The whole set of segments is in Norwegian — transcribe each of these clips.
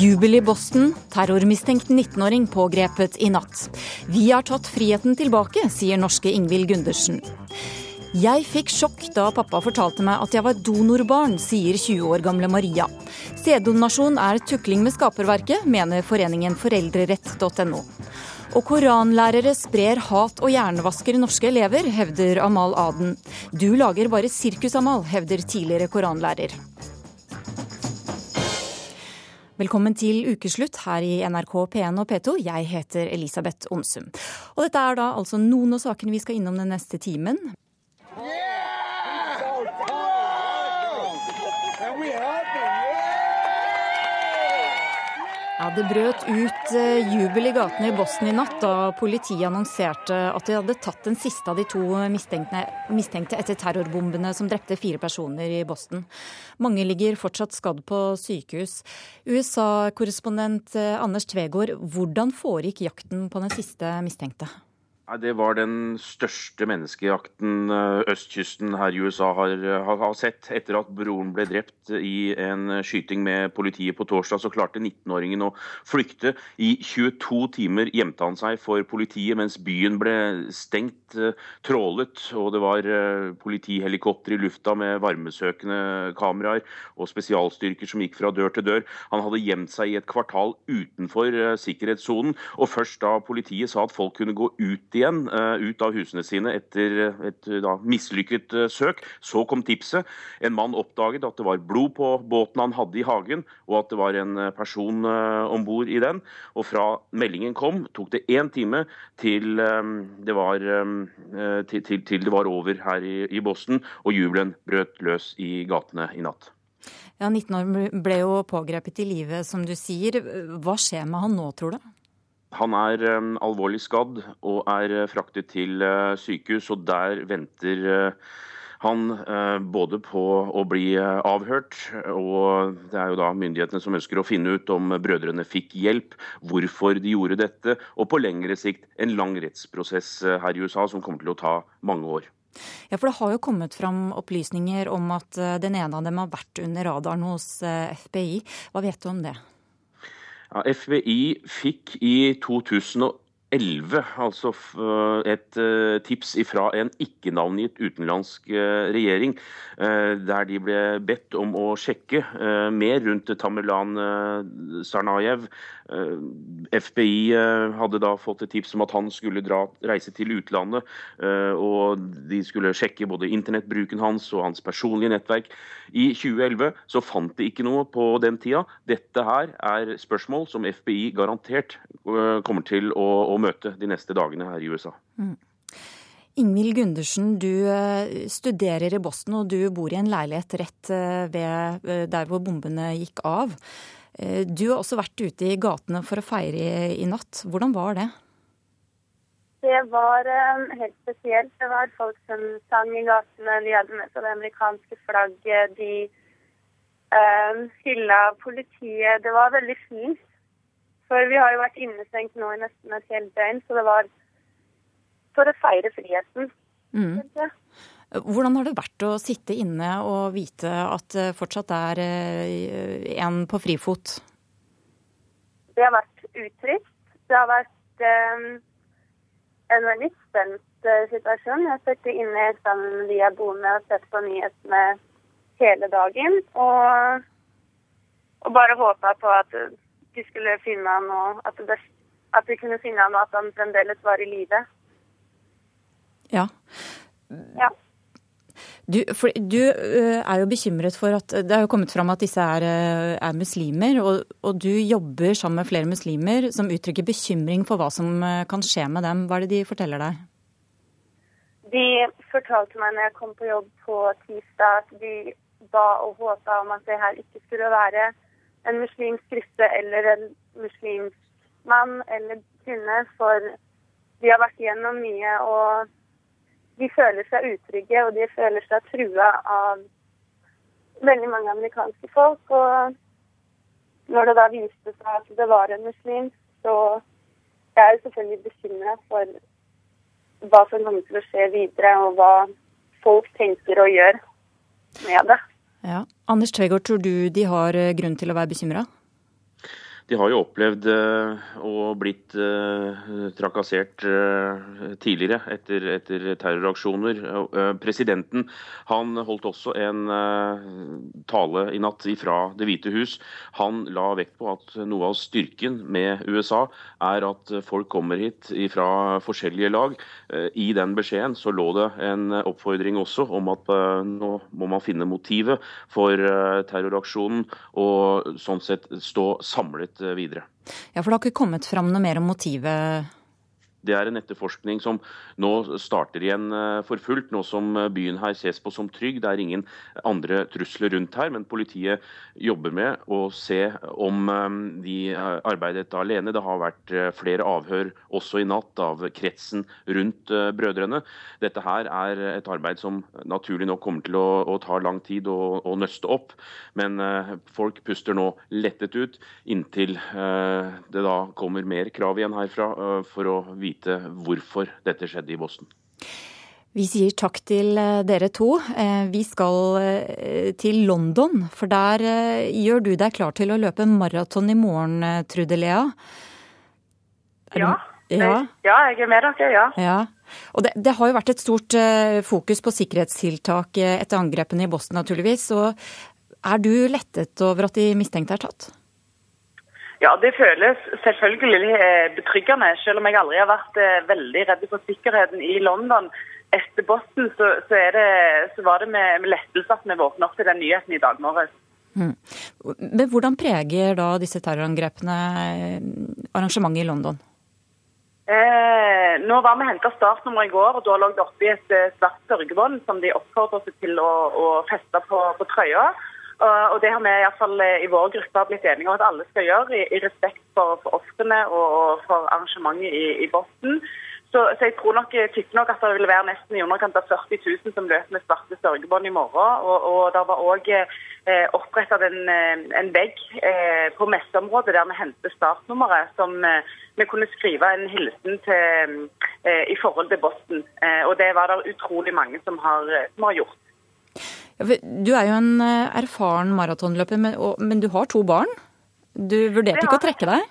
Jubel i Boston. Terrormistenkt 19-åring pågrepet i natt. Vi har tatt friheten tilbake, sier norske Ingvild Gundersen. Jeg fikk sjokk da pappa fortalte meg at jeg var donorbarn, sier 20 år gamle Maria. Sæddonasjon er tukling med skaperverket, mener foreningen foreldrerett.no. Og koranlærere sprer hat og hjernevasker norske elever, hevder Amal Aden. Du lager bare sirkus, Amal, hevder tidligere koranlærer. Velkommen til ukeslutt her i NRK P1 og P2. Jeg heter Elisabeth Onsum. Og dette er da altså noen av sakene vi skal innom den neste timen. Ja, Det brøt ut eh, jubel i gatene i Boston i natt da politiet annonserte at de hadde tatt den siste av de to mistenkte, mistenkte etter terrorbombene som drepte fire personer i Boston. Mange ligger fortsatt skadd på sykehus. USA-korrespondent eh, Anders Tvegård, hvordan foregikk jakten på den siste mistenkte? Det var den største menneskejakten eh, østkysten her i USA har, har, sett. Etter at broren ble drept i en skyting med politiet på torsdag, så klarte 19-åringen å flykte. I 22 timer gjemte han seg for politiet mens byen ble stengt, eh, trålet. Og det var eh, politihelikopter i lufta med varmesøkende kameraer og spesialstyrker som gikk fra dør til dør. Han hadde gjemt seg i et kvartal utenfor sikkerhetssonen, og først da politiet sa at folk kunne gå ut igjen uh, ut av husene sine etter et da, mislykket søk. Så kom tipset. En mann oppdaget at det var blod på båten han hadde i hagen, og at det var en person om bord i den. Og fra meldingen kom, tok det én time til, det var, til, til, det var over her i, i Boston, og jubelen brøt løs i gatene i natt. Ja, 19 år ble jo pågrepet i live, som du sier. Hva skjer med han nå, tror du? Han er um, alvorlig skadd og er uh, fraktet til uh, sykehus, og der venter han både på å bli avhørt, og det er jo da myndighetene som ønsker å finne ut om brødrene fikk hjelp, hvorfor de gjorde dette, og på lengre sikt en lang rettsprosess her i USA som kommer til å ta mange år. Ja, for Det har jo kommet fram opplysninger om at den ene av dem har vært under radaren hos FBI. Hva vet du om det? Ja, FBI fikk i 2011 altså et eh, tips fra en ikke-navngitt utenlandsk eh, regjering, eh, der de ble bedt om å sjekke mer rundt Tamerlan Sarnajev, Eh, FBI eh, hadde da fått et tips om at han skulle dra, reise til utlandet. Eh, og De skulle sjekke både internettbruken hans og hans personlige nettverk. I 2011 så fant de ikke noe på den tida. Dette her er spørsmål som FBI garantert kommer til å, å møte de neste dagene her i USA. Mm. Ingvild Gundersen, du studerer i Boston og du bor i en leilighet rett ved der hvor bombene gikk av. Eh, du har også vært ute i gatene for å feire i natt. Hvordan var det? Det var helt spesielt. Det var folk som sang i gatene. De hadde med seg det amerikanske flagget. De um, hylla politiet. Det var veldig fint. For vi har jo vært innestengt nå i nesten et helt døgn, så det var for å feire friheten. Mm. Hvordan har det vært å sitte inne og vite at det fortsatt er eh, en på frifot? Det har vært utrygt. Det har vært um, en veldig spent situasjon. Jeg sitter inne sammen med de jeg bor med og sett på nyhetene hele dagen. Og, og bare håpa på at de skulle finne han og at, det, at de kunne finne han og at han fremdeles var i live. Ja. ja. Du, du, eh, er jo bekymret for at det har jo kommet fram at disse er, eh, er muslimer, og, og, du jobber sammen med flere muslimer som uttrykker bekymring for hva som eh, kan skje med dem. Hva er det de forteller deg? De fortalte meg når jeg kom på jobb på tirsdag at de ba og håpa om at det her ikke skulle være en muslimsk gruppe eller en muslimsk mann eller kvinne, for de har vært gjennom mye. og de føler seg utrygge, og de føler seg trua av veldig mange amerikanske folk. Og når det da viste seg at det var en muslim, så jeg er selvfølgelig bekymra for hva som kommer til å skje videre, og hva folk tenker og gjør med det. Ja. Anders Tvegård, tror du de har grunn til å være bekymra? De har jo opplevd og blitt trakassert tidligere etter, etter terroraksjoner. Presidenten han holdt også en tale i natt fra Det hvite hus. Han la vekt på at noe av styrken med USA er at folk kommer hit fra forskjellige lag. I den beskjeden så lå det en oppfordring også om at nå må man finne motivet for terroraksjonen, og sånn sett stå samlet eh, videre. Ja, For det har ikke kommet fram noe mer om motivet? Det er en etterforskning som nå starter igjen eh, for fullt, nå som eh, byen her ses på som trygg. Det er ingen andre trusler rundt her, men politiet jobber med å se om eh, de arbeidet alene. Det har vært flere avhør også i natt av kretsen rundt brødrene. Dette her er et arbeid som naturlig nok kommer til å, å ta lang tid å, å, nøste opp, men folk puster nå lettet ut inntil det da kommer mer krav igjen herfra for å vise vite hvorfor dette skjedde i Boston. Vi sier takk til eh, dere to. Eh, vi skal eh, til London, for der gjør du deg klar til å løpe maraton i morgen, Trude Lea? Ja. ja. ja. jeg er med dere, ja. ja. Og det, det, har jo vært et stort fokus på sikkerhetstiltak etter angrepene i Boston, naturligvis. Og er du lettet over at de mistenkte er tatt? Ja, det føles selvfølgelig eh, betryggende. Selv om jeg aldri har vært eh, veldig redd for sikkerheten i London. Etter Boston så, så, det, så var det med, med lettelse at vi våknet opp til den nyheten i dag morges. Mm. Men hvordan preger da disse terrorangrepene eh, arrangementet i London? Eh, nå var vi henta startnummer i går, og da lå det oppi et svart sørgebånd som de oppfordret oss til å, å feste på, på trøya. Og Det har vi i, hvert fall eh, i vår gruppe blitt enige om at alle skal gjøre, i, i respekt for, for ofrene og, for arrangementet i, i Boston. Så, så, jeg tror nok, tipper nok at det vil være nesten i underkant av 40 000 som løper med svarte sørgebånd i morgen. Og, og det var òg eh, opprettet en, eh, en vegg eh, på messeområdet der vi henter startnummeret, som eh, vi kunne skrive en hilsen til eh, i forhold til Boston. og det var det utrolig mange som har, som har gjort. Du er jo en eh, erfaren maratonløper, men, men, du har to barn. Du vurderte ikke å trekke deg?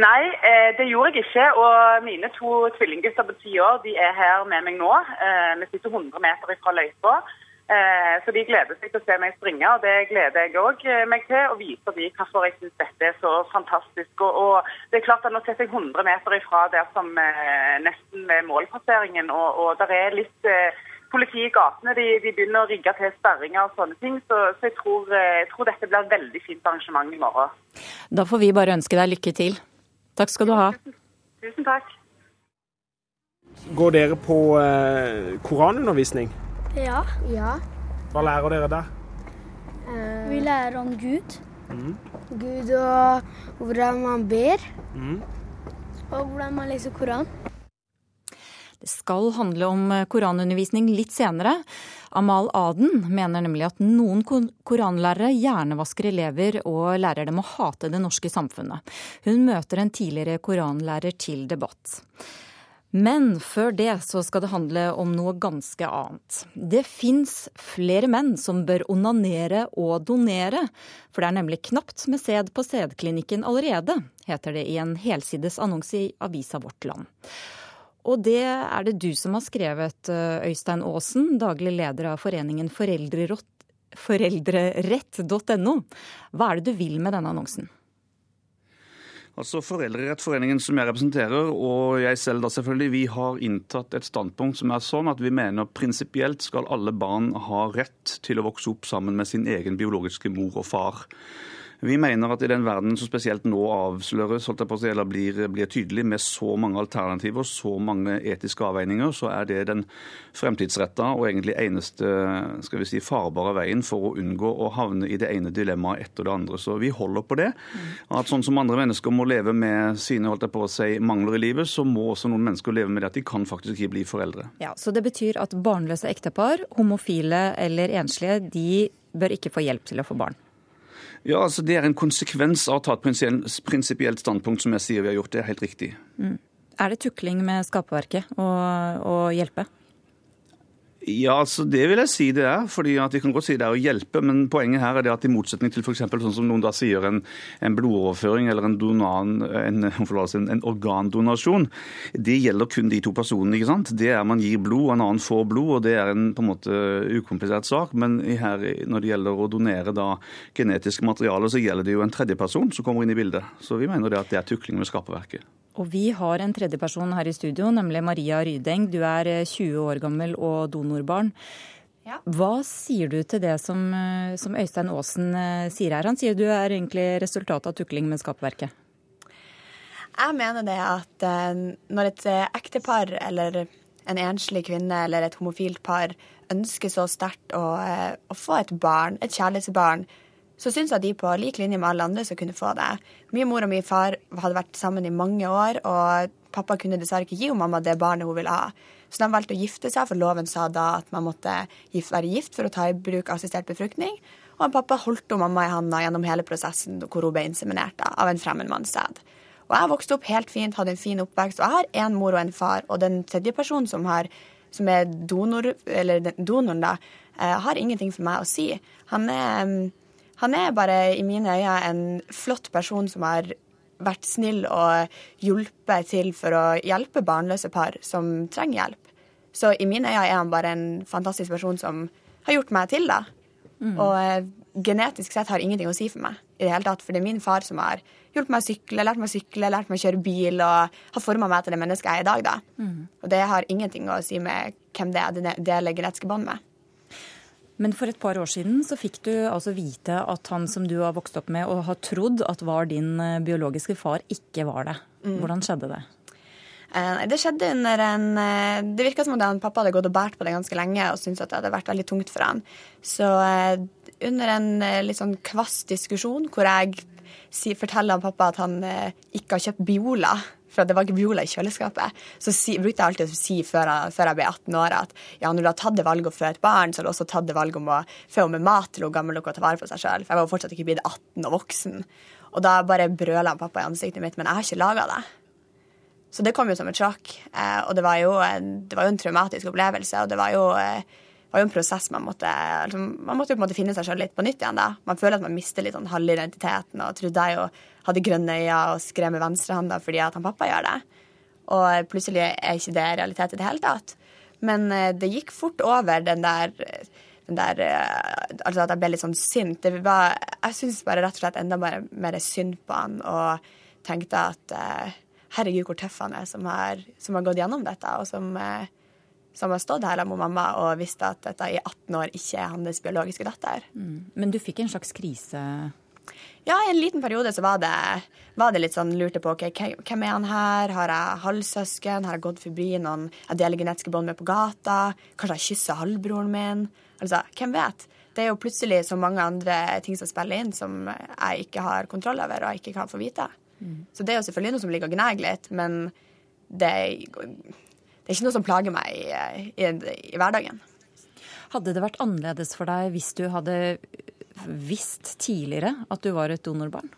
Nei, eh, det gjorde jeg ikke. Og mine to tvillinggutter på ti år de er her med meg nå. Eh, vi sitter 100 meter fra løypa. Så de gleder seg til å se meg springe, og det gleder jeg òg meg til. Og viser de hvorfor jeg syns dette er så fantastisk. Og, og, det er klart at Nå sitter jeg 100 meter ifra der som nesten ved målpasseringen, og, og det er litt politiet i gatene de, de, begynner å rigge til sperringer og sånne ting. Så, så jeg, tror, eh, jeg, tror, dette blir et veldig fint arrangement i morgen. Da får vi bare ønske deg lykke til. Takk skal du ha. Tusen, tusen takk. Går dere på eh, koranundervisning? Ja. ja. Hva lærer dere der? Eh, vi lærer om Gud. Mm. Gud og hvordan man ber. Mm. Og hvordan man leser Koran. Det skal handle om eh, koranundervisning litt senere. Amal Aden mener nemlig at noen koranlærere hjernevasker elever og lærer dem å hate det norske samfunnet. Hun møter en tidligere koranlærer til debatt. Men før det så skal det handle om noe ganske annet. Det fins flere menn som bør onanere og donere, for det er nemlig knapt med sæd på sædklinikken allerede, heter det i en helsides annonse i avisa Vårt Land. Og det er det du som har skrevet, eh, Øystein Aasen, daglig leder av foreningen foreldrerett.no. Hva er det du vil med denne annonsen? Altså Foreldrerettforeningen som jeg representerer, og jeg selv da selvfølgelig, vi har inntatt et standpunkt som er sånn at vi mener prinsipielt skal alle barn ha rett til å vokse opp sammen med sin egen biologiske mor og far. Vi mener at i den verden som spesielt nå avsløres, holdt jeg på å si, eller blir, blir tydelig, med så mange alternativer, så mange etiske avveininger, så er det den fremtidsretta og egentlig eneste skal vi si, farbare veien for å unngå å havne i det ene dilemmaet etter det andre. Så vi holder på det. At sånn som andre mennesker må leve med sine holdt jeg på å si, mangler i livet, så må også noen mennesker leve med det at de kan faktisk ikke bli foreldre. Ja, Så det betyr at barnløse ektepar, homofile eller enslige, de bør ikke få hjelp til å få barn? Ja, altså Det er en konsekvens av å ta et prinsipielt standpunkt, som jeg sier vi har gjort. Det er helt riktig. Mm. Er det tukling med skaperverket å, hjelpe? Ja, altså det vil jeg si det er. fordi at Vi kan godt si det er å hjelpe, men poenget her er det at i motsetning til for eksempel, sånn som noen da sier en, en blodoverføring eller en, donan, en, en, organdonasjon, det gjelder kun de to personene. ikke sant? Det er Man gir blod, og en annen får blod, og det er en på en måte ukomplisert sak. Men her, når det gjelder å donere da genetisk materiale, så gjelder det jo en tredje person som kommer inn i bildet. Så vi mener det at det er tukling med skaperverket. Og vi har en tredjeperson her i studio, nemlig Maria Rydeng. Du er 20 eh, år gammel og donorbarn. Ja. Hva sier du til det som, eh, som, Øystein Aasen eh, sier her? Han sier du er egentlig resultatet av tukling med skapverket. Jeg mener det at når et ektepar eller en enslig kvinne eller et homofilt par ønsker så sterkt å, å få et barn, et kjærlighetsbarn, så syns jeg de på lik linje med alle andre skal kunne få det. Min mor og min far hadde vært sammen i mange år, og pappa kunne dessverre ikke gi mamma det barnet hun ville ha. Så de valgte å gifte seg, for loven sa da at man måtte være gift for å ta i bruk assistert befruktning. Og pappa holdt mamma i handa gjennom hele prosessen hvor hun ble inseminert av en fremmedmannssæd. Og jeg vokste opp helt fint, hadde en fin oppvekst, og jeg har en mor og en far. Og den tredje personen som, har, som er donor, eller donoren, da, eh, har ingenting for meg å si. Han er han er bare i mine øyne en flott person som har vært snill og hjulpet til for å hjelpe barnløse par som trenger hjelp. Så i mine øyne er han bare en fantastisk person som har gjort meg til, da. Mm. Og eh, genetisk sett har ingenting å si for meg i det hele tatt. For det er min far som har hjulpet meg å sykle, lært meg å sykle, lært meg å kjøre bil og har forma meg til det mennesket jeg er i dag, da. Mm. Og det har ingenting å si med hvem det er det deler genetiske bånd med. Men for et par år siden så fikk du altså vite at han som du har vokst opp med og har trodd at var din eh, biologiske far, ikke var det. Mm. Hvordan skjedde det? Eh, det skjedde under en eh, Det virka som om pappa hadde gått og båret på det ganske lenge og syntes at det hadde vært veldig tungt for han. Så under en litt sånn kvass diskusjon hvor jeg forteller pappa at han ikke har kjøpt Biola for det var Biola i kjøleskapet. Så si, brukte jeg alltid å si før jeg, før jeg, ble 18 år at ja, når du har tatt det valget å føde et barn, så har du også tatt det valget om å fø med mat til hun gammel nok å ta vare på seg sjøl. For jeg var jo fortsatt ikke blitt 18 og voksen. Og da bare brøla pappa i ansiktet mitt, men jeg har ikke laga det. Så det kom jo som et sjokk. Eh, og det var, jo det var jo en traumatisk opplevelse. Og det var jo eh, var jo en prosess man måtte liksom, Man måtte jo på en måte finne seg sjøl litt på nytt igjen. da. Man føler at man mister litt sånn halve identiteten og trodde jeg jo hadde grønne øyne og skrev med venstrehånda fordi at han pappa gjør det. Og plutselig er ikke det realitet i det hele tatt. Men eh, det gikk fort over den der, den der eh, Altså at jeg ble litt sånn sint. Det var, jeg syns bare rett og slett enda mer, mer synd på han og tenkte at eh, herregud, hvor tøff han er som har, som har gått gjennom dette, og som som har stått her med mamma og visste at dette i 18 år ikke er hans biologiske datter. Mm. Men du fikk en slags krise? Ja, i en liten periode så var det, var det litt sånn lurte på okay, hvem er han her, har jeg halvsøsken, har jeg gått forbi noen jeg deler genetiske bånd med på gata, kanskje jeg kysser halvbroren min? Altså, hvem vet? Det er jo plutselig så mange andre ting som spiller inn, som jeg ikke har kontroll over og jeg ikke kan få vite. Mm. Så det er jo selvfølgelig noe som ligger og gnager litt, men det det er ikke noe som plager meg i, i, i, hverdagen. Hadde det vært annerledes for deg hvis du hadde visst tidligere at du var et donorbarn?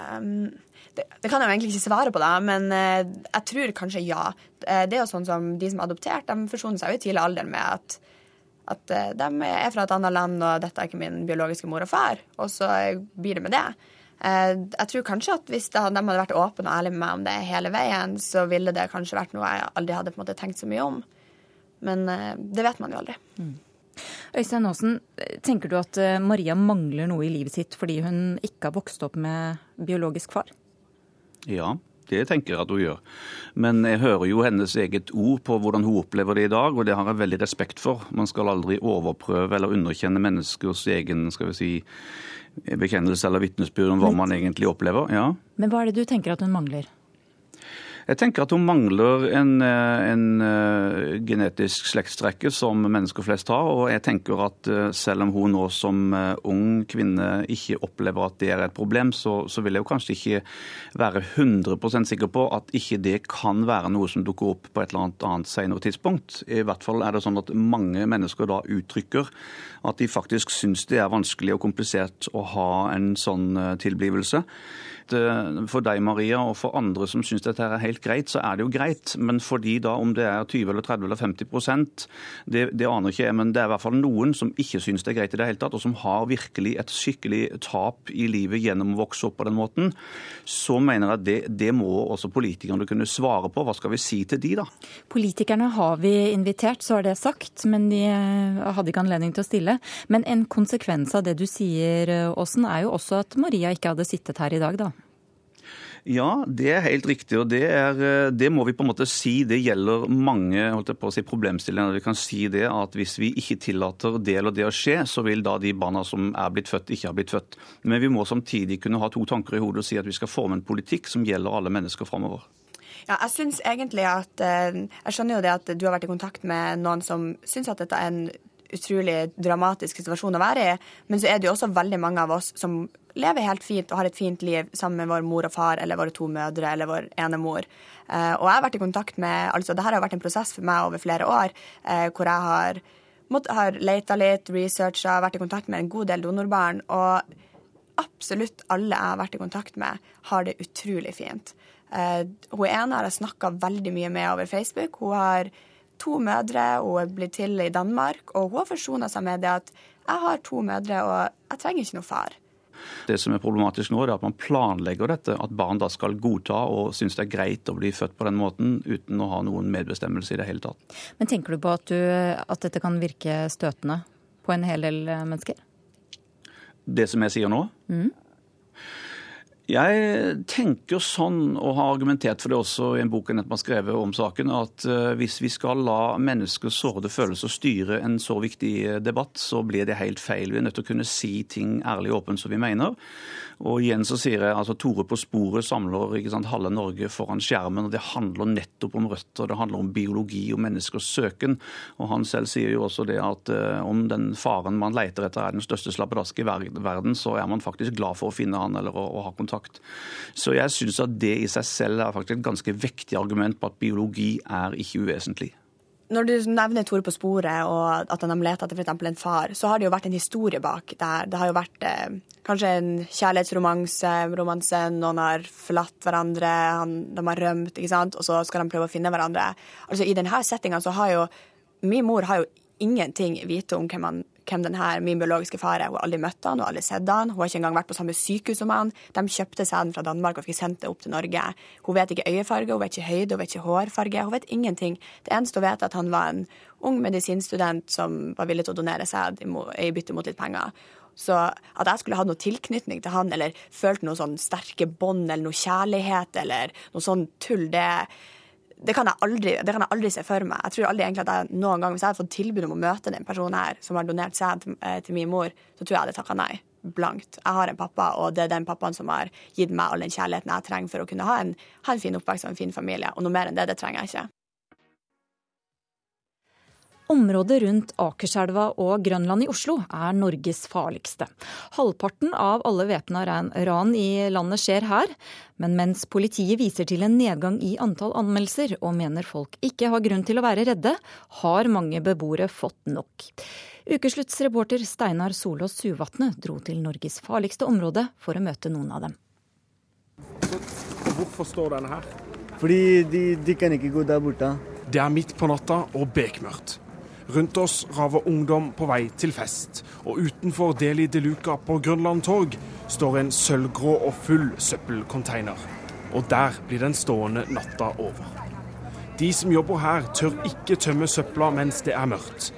Um, det, det, kan jeg jo egentlig ikke svare på, da, men uh, jeg tror kanskje ja. Uh, det er jo sånn som De som er adoptert, de forsoner seg jo i tidlig alder med at, at de er fra et annet land, og dette er ikke min biologiske mor og far. Og så blir det med det. Eh, jeg tror kanskje at hvis de hadde vært åpne og ærlige med meg om det hele veien, så ville det kanskje vært noe jeg aldri hadde på en måte tenkt så mye om. Men eh, det vet man jo aldri. Mm. Øystein Aasen, tenker du at eh, Maria mangler noe i livet sitt fordi hun ikke har vokst opp med biologisk far? Ja, det tenker jeg at hun gjør. Men jeg hører jo hennes eget ord på hvordan hun opplever det i dag, og det har jeg veldig respekt for. Man skal aldri overprøve eller underkjenne menneskers egen skal vi si, bekjennelse eller vitnesbyrd om hva man egentlig opplever. Ja. Men hva er det du tenker at hun mangler? Jeg tenker at hun mangler en, eh, en uh, genetisk slektstrekke som mennesker flest har. Og jeg tenker at uh, selv om hun nå som ung kvinne ikke opplever at det er et problem, så, så vil jeg jo kanskje ikke være 100% sikker på at ikke det kan være noe som dukker opp på et eller annet annet senere tidspunkt. I hvert fall er det sånn at mange mennesker da uttrykker at de faktisk syns det er vanskelig og komplisert å ha en sånn tilblivelse. Eh, for deg Maria, og for andre som syns dette er helt greit, så er det jo greit. Men fordi da, om det er 20 eller 30 eller 50 det, det aner ikke jeg, men det er i hvert fall noen som ikke syns det er greit i det hele tatt, og som har virkelig et skikkelig tap i livet gjennom å vokse opp på den måten. Så mener jeg at det, det må også politikerne kunne svare på. Hva skal vi si til de, da? Politikerne har vi invitert, så har det sagt, men de eh, hadde ikke anledning til å stille. Men en konsekvens av det du sier, Åsen, er jo også at Maria ikke hadde sittet her i dag, da. Ja, det er helt riktig. og det, er, eh, det, må vi på en måte si. Det gjelder mange holdt jeg på å si, problemstillinger. Vi kan si det at Hvis vi ikke tillater det eller det å skje, så vil da de barna som er blitt født, ikke ha blitt født. Men vi må samtidig kunne ha to tanker i hodet og si at vi skal forme en politikk som gjelder alle mennesker framover. Ja, jeg synes egentlig at, eh, jeg skjønner jo det at du har vært i kontakt med noen som syns at dette er en utrolig dramatisk situasjon å være i, men så er det jo også veldig mange av oss som lever helt fint og har et fint liv sammen med vår mor og far eller våre to mødre eller vår ene mor. Uh, og jeg har vært i kontakt med altså det her har vært en prosess for meg over flere år, uh, hvor jeg har, måtte, har leita litt, researcha, vært i kontakt med en god del donorbarn. Og absolutt alle jeg har vært i kontakt med, har det utrolig fint. Uh, hun ene har jeg snakka veldig mye med over Facebook. Hun har to mødre, hun blir til i Danmark, og hun har forsona seg med det at jeg har to mødre, og jeg trenger ikke noe far. Det som er problematisk nå, er at man planlegger dette. At barn da skal godta og synes det er greit å bli født på den måten uten å ha noen medbestemmelse i det hele tatt. Men tenker du på at, du, at dette kan virke støtende på en hel del mennesker? Det som jeg sier nå? Mm. Jeg tenker sånn, og har argumentert for det også i en bok jeg nettopp har skrevet om saken, at eh, hvis vi skal la menneskers sårede følelser styre en så viktig debatt, så blir det helt feil. Vi er nødt til å kunne si ting ærlig og åpent som vi mener. Og igjen så sier jeg altså Tore på sporet samler sant, halve Norge foran skjermen. og Det handler nettopp om røtter, det handler om biologi og menneskers søken. Og Han selv sier jo også det at uh, om den faren man leter etter er den største slappedask i verden, så er man faktisk glad for å finne han eller å, å ha kontakt. Så jeg syns at det i seg selv er faktisk et ganske vektig argument på at biologi er ikke uvesentlig. Når du nevner Tore på sporet og at han har lett etter f.eks. en far, så har det jo vært en historie bak der. Det har jo vært eh, kanskje en kjærlighetsromanse, romanse, noen har forlatt hverandre, han, de har rømt, ikke sant, og så skal de prøve å finne hverandre. Altså I denne settinga så har jo Min mor har jo ingenting vite om hvem han hvem denne, min biologiske far er. Hun har aldri møtt han, hun har aldri sett han. Hun har ikke engang vært på samme sykehus som han. De kjøpte sæden fra Danmark og fikk sendt det opp til Norge. Hun vet ikke øyefarge, hun vet ikke høyde, hun vet ikke hårfarge. Hun vet ingenting. Det eneste hun vet, er at han var en ung medisinstudent som var villig til å donere sæd i bytte mot litt penger. Så at jeg skulle hatt noe tilknytning til han, eller følt noen sånn sterke bånd eller noe kjærlighet eller noe sånn tull, det det kan, aldri, det kan, jeg aldri, se for meg. Jeg tror aldri egentlig at jeg noen gang, Hvis jeg hadde fått tilbud om å møte den personen her som har donert sæd til, eh, til, min mor, så tror jeg jeg hadde takka nei. Blankt. Jeg har en pappa, og det er den pappaen som har gitt meg all den kjærligheten jeg trenger for å kunne ha en, ha en fin oppvekst og en fin familie. Og noe mer enn det, det trenger jeg ikke. Området rundt Akerselva og Grønland i Oslo er Norges farligste. Halvparten av alle væpna ran i landet skjer her. Men mens politiet viser til en nedgang i antall anmeldelser og mener folk ikke har grunn til å være redde, har mange beboere fått nok. Ukeslutts reporter Steinar Solås Suvatne dro til Norges farligste område for å møte noen av dem. Hvorfor står den her? Fordi de, de kan ikke gå der borte. Det er midt på natta og bekmørkt. Rundt oss raver ungdom på vei til fest, og utenfor Deli de Luca på Grønland torg står en sølvgrå og full søppelcontainer. Og der blir den stående natta over. De som jobber her, tør ikke tømme søpla mens det er mørkt.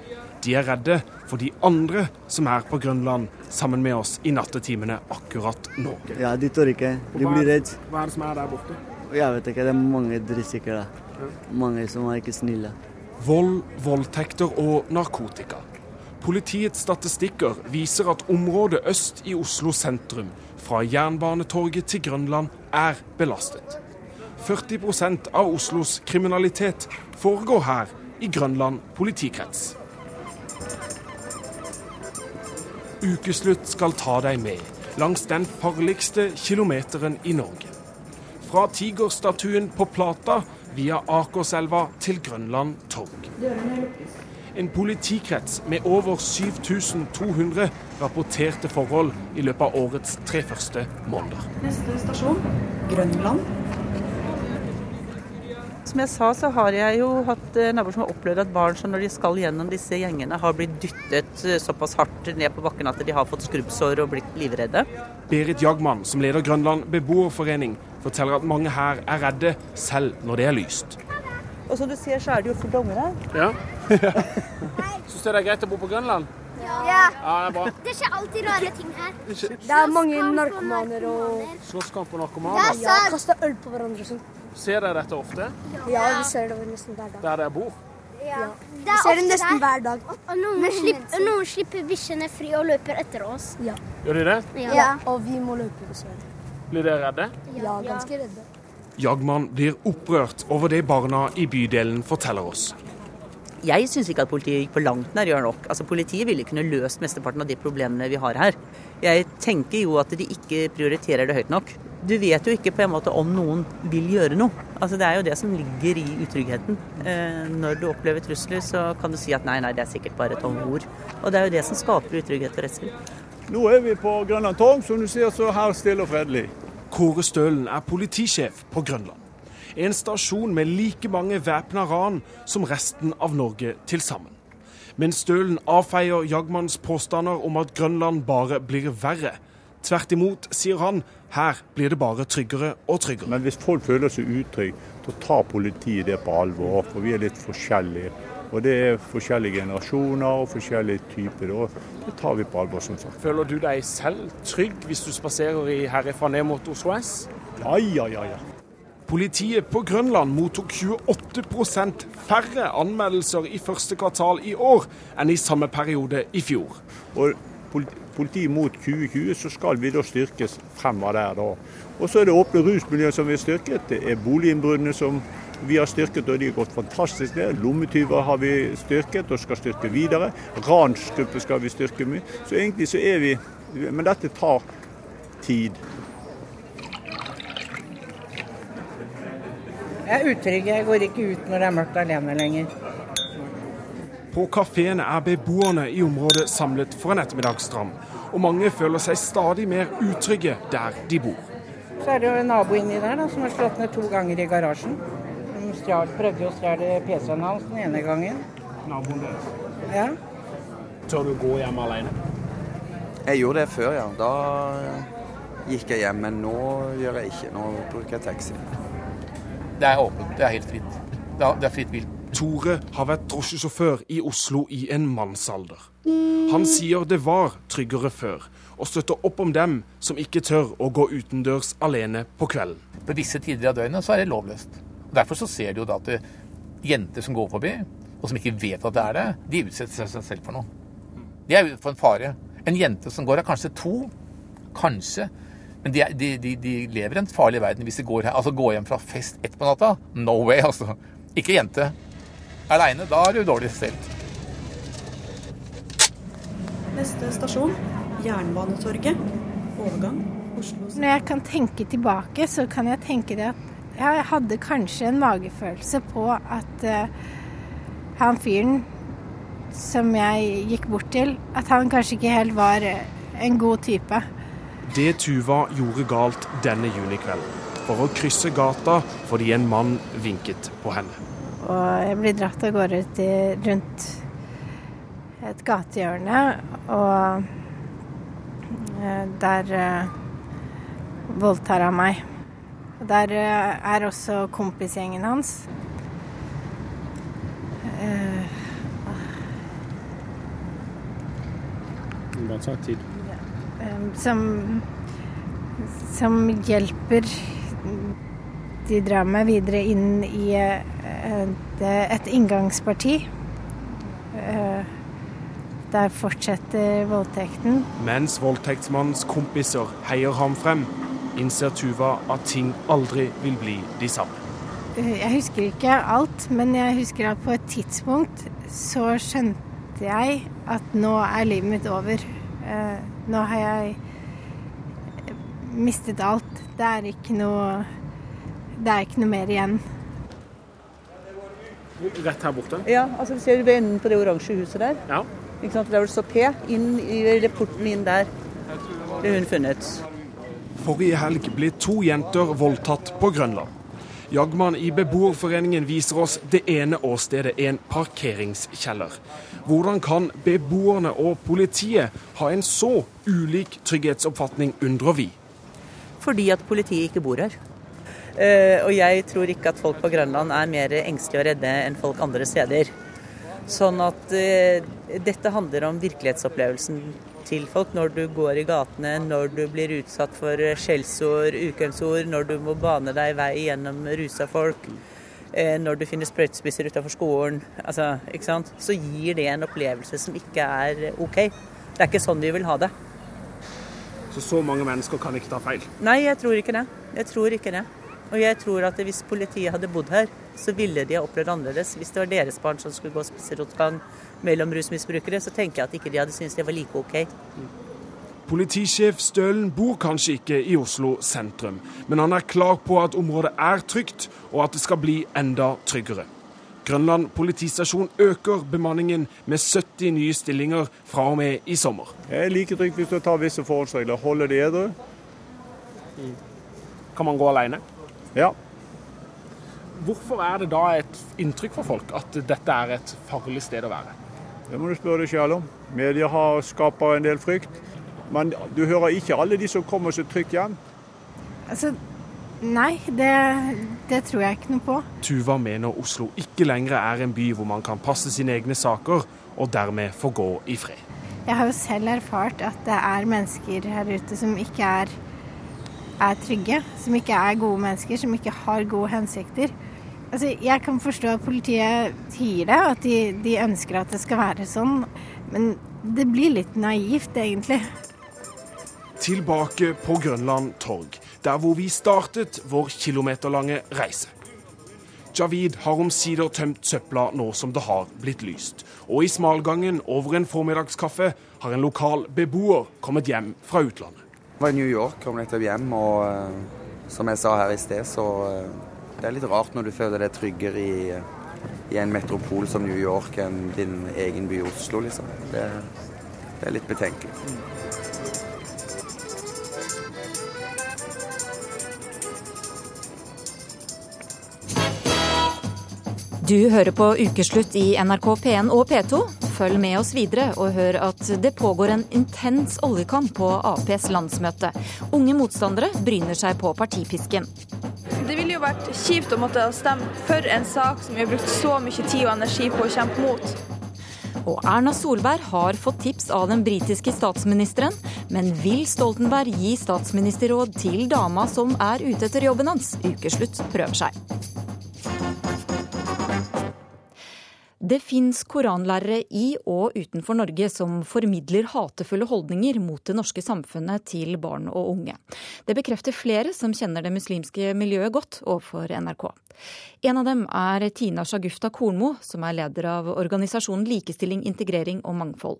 De er redde for de andre som er på Grønland sammen med oss i nattetimene akkurat nå. Ja, de tør ikke. De blir redde. Hva er det som er der borte? Jeg vet ikke. Det er mange drittsekker der. Mange som er ikke snille vold, voldtekter og narkotika. Politiets statistikker viser at området øst i Oslo sentrum, fra Jernbanetorget til Grønland, er belastet. 40 av Oslos kriminalitet foregår her, i Grønland politikrets. Ukeslutt skal ta deg med langs den farligste kilometeren i Norge. Fra tigerstatuen på Plata via Akerselva til Grønland torg. En politikrets med over 7200 rapporterte forhold i løpet av årets tre første måneder. Neste stasjon Grønland. Som jeg sa, så har jeg jo hatt eh, naboer som har opplevd at barn som når de skal gjennom disse gjengene, har blitt dyttet eh, såpass hardt ned på bakken at de har fått skrubbsår og blitt livredde. Berit Jagmann, som leder Grønland beboerforening, forteller at mange her er redde selv når det er lyst. Og som du ser, så er det jo fullt av unger her. Ja. Syns du det er greit å bo på Grønland? Ja. Ja, det er bra. Det skjer alltid rare ting her. Det er mange narkomaner og Slåsskamp og narkomaner. Ja, kaster øl på hverandre og sånn. Ser dere dette ofte? Ja, vi ser det nesten hver dag. Der dere bor? Ja. Vi ser det nesten hver dag. Og noen, slipper, noen slipper bikkjene fri og løper etter oss. Ja. Gjør de det? ja. Og vi må løpe, dessverre. Blir dere redde? Ja, ganske redde. Jagmann blir opprørt over det barna i bydelen forteller oss. Jeg syns ikke at politiet gikk på langt nær gjør nok. Altså, Politiet ville kunne løst mesteparten av de problemene vi har her. Jeg tenker jo at de ikke prioriterer det høyt nok. Du vet jo ikke på en måte om noen vil gjøre noe. Altså, Det er jo det som ligger i utryggheten. Eh, når du opplever trusler, så kan du si at nei, nei, det er sikkert bare tomme ord. Og det er jo det som skaper utrygghet og redsel. Nå er vi på Grønland Torg, som du ser så her stille og fredelig. Kåre Stølen er politisjef på Grønland. En stasjon med like mange væpna ran som resten av Norge til sammen. Men Stølen avfeier Jagmanns påstander om at Grønland bare blir verre. Tvert imot, sier han, her blir det bare tryggere og tryggere. Men hvis folk føler seg utrygge, så tar politiet det på alvor, for vi er litt forskjellige. Og det er forskjellige generasjoner og forskjellige typer. Og det tar vi på alvor, som sagt. Føler du deg selv trygg hvis du spaserer i herifra ned mot Oslo S? Ja, ja, ja. ja. Politiet på Grønland mottok 28% færre anmeldelser i første kvartal i år enn i samme periode i fjor. Og Politiet mot 2020 så skal vi da styrkes fremover der. da. Og så er det åpne rusmiljøer som vi har styrket. Det er boliginnbruddene som vi har styrket, og de har gått fantastisk ned. Lommetyver har vi styrket og skal styrke videre. Ransgruppe skal vi styrke mye. Så egentlig så er vi Men dette tar tid. Jeg er utrygg. Jeg går ikke ut når det er mørkt alene lenger. På kafeene er beboerne i området samlet for en ettermiddagsstram, og mange føler seg stadig mer utrygge der de bor. Så er det jo en nabo inni der da, som har slått ned to ganger i garasjen. Stjal, prøvde å stjele PC-en hans den ene gangen. Naboen deres? Ja. Tør du gå hjem alene? Jeg gjorde det før, ja. Da gikk jeg hjem. Men nå gjør jeg ikke. Nå bruker jeg taxi. Det er åpent. Det er helt fritt. Det er, det er fritt vilt. Tore har vært drosjesjåfør i Oslo i en mannsalder. Han sier det var tryggere før, og støtter opp om dem som ikke tør å gå utendørs alene på kvelden. På visse tider av døgnet så er det lovløst. Derfor så ser du jo da at det, jenter som går forbi, og som ikke vet at det er det, de utsetter seg selv for noe. De er ute for en fare. En jente som går, er kanskje to. Kanskje. Men de, er, de, de, de lever i en farlig verden hvis de går, her, altså går hjem fra fest ett på natta. No way, altså. Ikke jente. Aleine, da er du dårlig stelt. Neste stasjon Jernbanetorget. Overgang. Oslo. Når jeg kan tenke tilbake, så kan jeg tenke det at jeg hadde kanskje en magefølelse på at uh, han fyren som jeg gikk bort til, at han kanskje ikke helt var en god type. Det Tuva gjorde galt denne junikvelden. For å krysse gata fordi en mann vinket på henne. Og jeg blir dratt av gårde rundt et gatehjørne, og uh, der uh, voldtar han meg. Og Der er også kompisgjengen hans. Bare ta tid. Som, som hjelper De drar meg videre inn i et, et inngangsparti. Der fortsetter voldtekten. Mens voldtektsmannens kompiser heier ham frem, innser Tuva at ting aldri vil bli de samme. Jeg husker ikke alt, men jeg husker at på et tidspunkt så skjønte jeg at nå er livet mitt over. Nå har jeg mistet alt. Det er ikke noe Det er ikke noe mer igjen. Rett her borte? Ja, altså ser du ved enden på det oransje huset der? Ja. Ikke sant? Der hvor det står P. Inn i porten inn der ble hun funnet. Forrige helg ble to jenter voldtatt på Grønland. Jagmann i Beboerforeningen viser oss det ene åstedet, en parkeringskjeller. Hvordan kan beboerne og politiet ha en så ulik trygghetsoppfatning, undrer vi. Fordi at politiet ikke bor her. Uh, og jeg tror ikke at folk på Grønland er mer engstelige og redde enn folk andre steder. Sånn at uh, dette handler om virkelighetsopplevelsen til folk når du går i gatene, når du blir utsatt for skjellsord, ukvemsord, når du må bane deg vei gjennom rusa folk, uh, når du finner sprøytespisser utafor skolen, altså, ikke sant? så gir det en opplevelse som ikke er OK. Det er ikke sånn vi vil ha det. Så så mange mennesker kan ikke ta feil? Nei, jeg tror ikke det. Jeg tror ikke det. Og jeg tror at hvis politiet hadde bodd her, så ville de ha opplevd annerledes. Hvis det var deres barn som skulle gå spissrotgang mellom rusmisbrukere, så tenker jeg at ikke de hadde syntes det var like OK. Politisjef Stølen bor kanskje ikke i Oslo sentrum, men han er klar på at området er trygt, og at det skal bli enda tryggere. Grønland politistasjon øker bemanningen med 70 nye stillinger fra og med i sommer. Det er like trygt hvis du tar visse forholdsregler. Holder det edru. Kan man gå alene? Ja. Hvorfor er det da et inntrykk for folk at dette er et farlig sted å være? Det må du spørre deg selv om. Media har skaper en del frykt. Men du hører ikke alle de som kommer seg trygt hjem. Altså, nei, det, det, tror jeg ikke noe på. Tuva mener Oslo ikke lenger er en by hvor man kan passe sine egne saker, og dermed få gå i fred. Jeg har jo selv erfart at det er mennesker her ute som ikke er er trygge, som ikke er gode mennesker, som ikke har gode hensikter. Altså, jeg kan forstå at politiet sier det, at de, de ønsker at det skal være sånn, men det blir litt naivt, egentlig. Tilbake på Grønland torg, der hvor vi startet vår kilometerlange reise. Javid har omsider tømt søpla nå som det har blitt lyst. Og i smalgangen over en formiddagskaffe har en lokal beboer kommet hjem fra utlandet. Jeg var i New York, kom nettopp hjem, og uh, som jeg sa her i sted, så uh, det er litt rart når du føler deg tryggere i, i, en metropol som New York enn din egen by Oslo, liksom. Det, det er litt betenkelig. Du hører på Ukeslutt i NRK P1 og P2. Følg med oss videre og hør at det pågår en intens oljekamp på Aps landsmøte. Unge motstandere bryner seg på partipisken. Vært kjipt å måtte stemme for en sak som vi har brukt så mye tid og energi på å kjempe mot. Og Erna Solberg har fått tips av den britiske statsministeren, men vil Stoltenberg gi statsministerråd til dama som er ute etter jobben hans? Ukeslutt prøver seg. Det fins koranlærere i og utenfor Norge som formidler hatefulle holdninger mot det norske samfunnet til barn og unge. Det bekrefter flere som kjenner det muslimske miljøet godt overfor NRK. En av dem er Tina Shagufta Kornmo, som er leder av organisasjonen Likestilling, integrering og mangfold.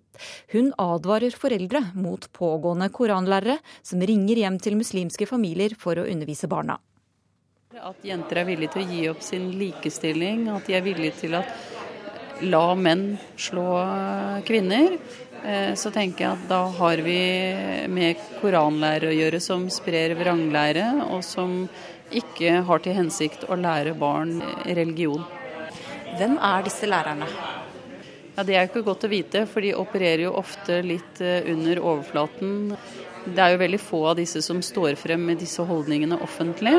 Hun advarer foreldre mot pågående koranlærere som ringer hjem til muslimske familier for å undervise barna. At jenter er villige til å gi opp sin likestilling, at de er villige til at la menn slå kvinner, eh, så tenker jeg at da har vi med koranlærere å gjøre som sprer vranglære, og som ikke har til hensikt å lære barn religion. Hvem er disse lærerne? Ja, Det er jo ikke godt å vite, for de opererer jo ofte litt eh, under overflaten. Det er jo veldig få av disse som står frem med disse holdningene offentlig.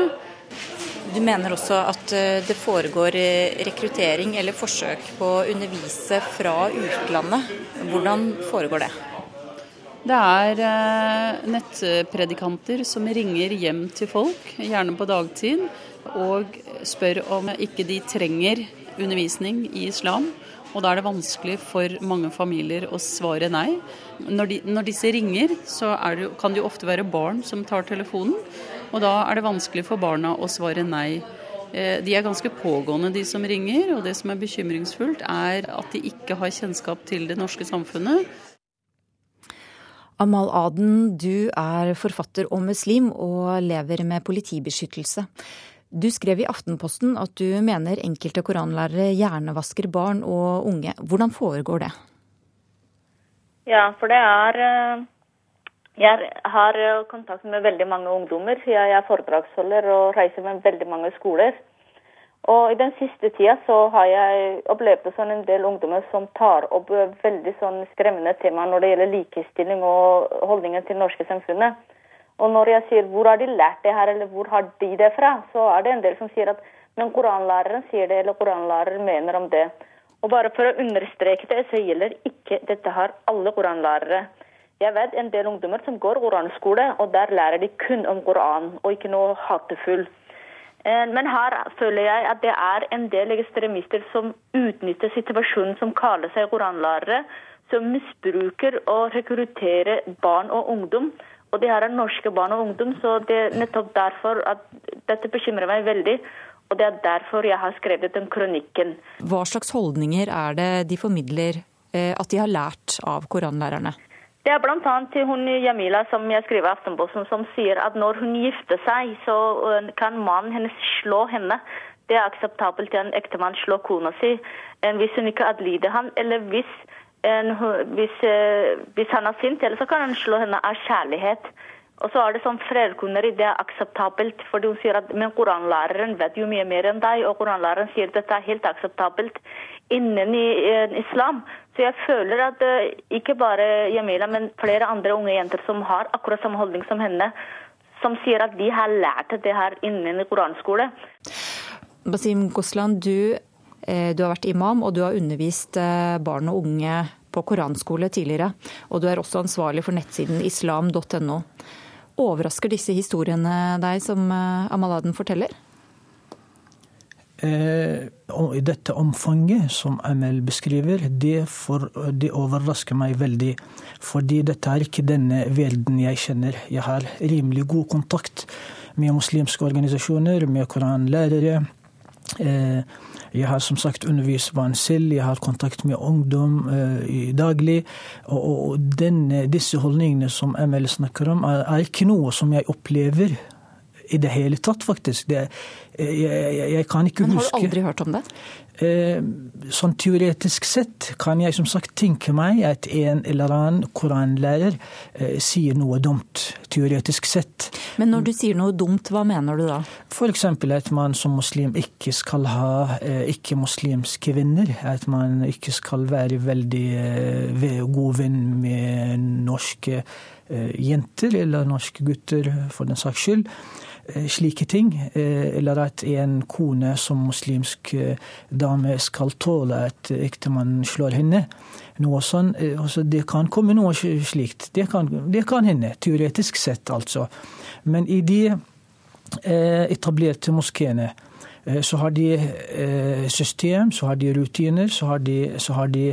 Du mener også at eh, det foregår eh, rekruttering eller forsøk på å undervise fra utlandet. Hvordan foregår det? Det er eh, nettpredikanter som ringer hjem til folk, gjerne på dagtid, og spør om ikke de trenger undervisning i islam. Og da er det vanskelig for mange familier å svare nei. Når, de, når disse ringer, så det, kan det jo ofte være barn som tar telefonen. Og da er det vanskelig for barna å svare nei. Eh, de er ganske pågående, de som ringer. Og det som er bekymringsfullt, er at de ikke har kjennskap til det norske samfunnet. Amal Aden, du er forfatter og muslim og lever med politibeskyttelse. Du skrev i Aftenposten at du mener enkelte koranlærere hjernevasker barn og unge. Hvordan foregår det? Ja, for det er eh, Jeg har eh, kontakt med veldig mange ungdommer. Jeg er foredragsholder og reiser med veldig mange skoler. Og i den siste tida så har jeg opplevd sånn en del ungdommer som tar opp veldig sånn skremmende tema når det gjelder likestilling og holdningen til det norske samfunnet. Og når jeg sier hvor har de lært det her, eller hvor har de det fra, så er det en del som sier at men koranlæreren sier det, eller koranlæreren mener om det. Og bare for å understreke det, så gjelder ikke dette her alle koranlærere. Jeg vet en del ungdommer som går koranskole, og der lærer de kun om Koran, og ikke noe hatefull. Eh, men her føler jeg at det er en del ekstremister som utnytter situasjonen, som kaller seg koranlærere, som misbruker og rekrutterer barn og ungdom. Og de her er norske barn og ungdom, så det er nettopp derfor at dette bekymrer meg veldig. Og det er derfor jeg har skrevet den kronikken. Hva slags holdninger er det de formidler eh, at de har lært av koranlærerne? Det er bl.a. til hun Jamila som jeg skriver i Aftenposten, som sier at når hun gifter seg, så øh, kan mannen hennes slå henne. Det er akseptabelt at en ektemann slår kona si hvis hun ikke adlyder han, eller hvis, en, hvis, øh, hvis han er sint, eller så kan han slå henne av kjærlighet. Og så er det sånn Foreldrekoneri det er akseptabelt, fordi hun sier at men koranlæreren vet jo mye mer enn deg, og koranlæreren sier at dette er helt akseptabelt innen i, i islam. Så jeg føler at uh, ikke bare Jamila, men flere andre unge jenter som har akkurat samme holdning som henne, som sier at de har lært det her innen koranskole. Basim Gosland, du, eh, du, har vært imam og du har undervist eh, barn og unge på koranskole tidligere. Og du er også ansvarlig for nettsiden islam.no. Overrasker disse historiene deg, som eh, Amaladen forteller? Eh, I dette omfanget som ML beskriver, det, for, det, overrasker meg veldig. Fordi dette er ikke denne verden jeg kjenner. Jeg har rimelig god kontakt med muslimske organisasjoner, med koranlærere. Eh, jeg har som sagt undervist barn selv, jeg har kontakt med ungdom i daglig. Og, og denne, disse holdningene som ML snakker om, er, ikke noe som jeg opplever i det hele tatt, faktisk. Det, jeg, jeg, jeg, kan ikke huske Men Har du aldri hørt om det? Eh, sånn teoretisk sett kan jeg som sagt tenke meg at en eller annen koranlærer eh, sier noe dumt, teoretisk sett. Men når du sier noe dumt, hva mener du da? F.eks. at man som muslim ikke skal ha eh, ikke-muslimske venner. At man ikke skal være veldig god venn med norske jenter eller norske gutter, for den saks skyld. Eh, slike ting. Eh, eller at en kone som muslimsk eh, dame skal tåle at ektemannen slår henne. Noe sånn, altså Det kan komme noe slikt. Det kan, det kan hende. Teoretisk sett, altså. Men i de etablerte moskeene så har de system, så har de rutiner, så har de, så har de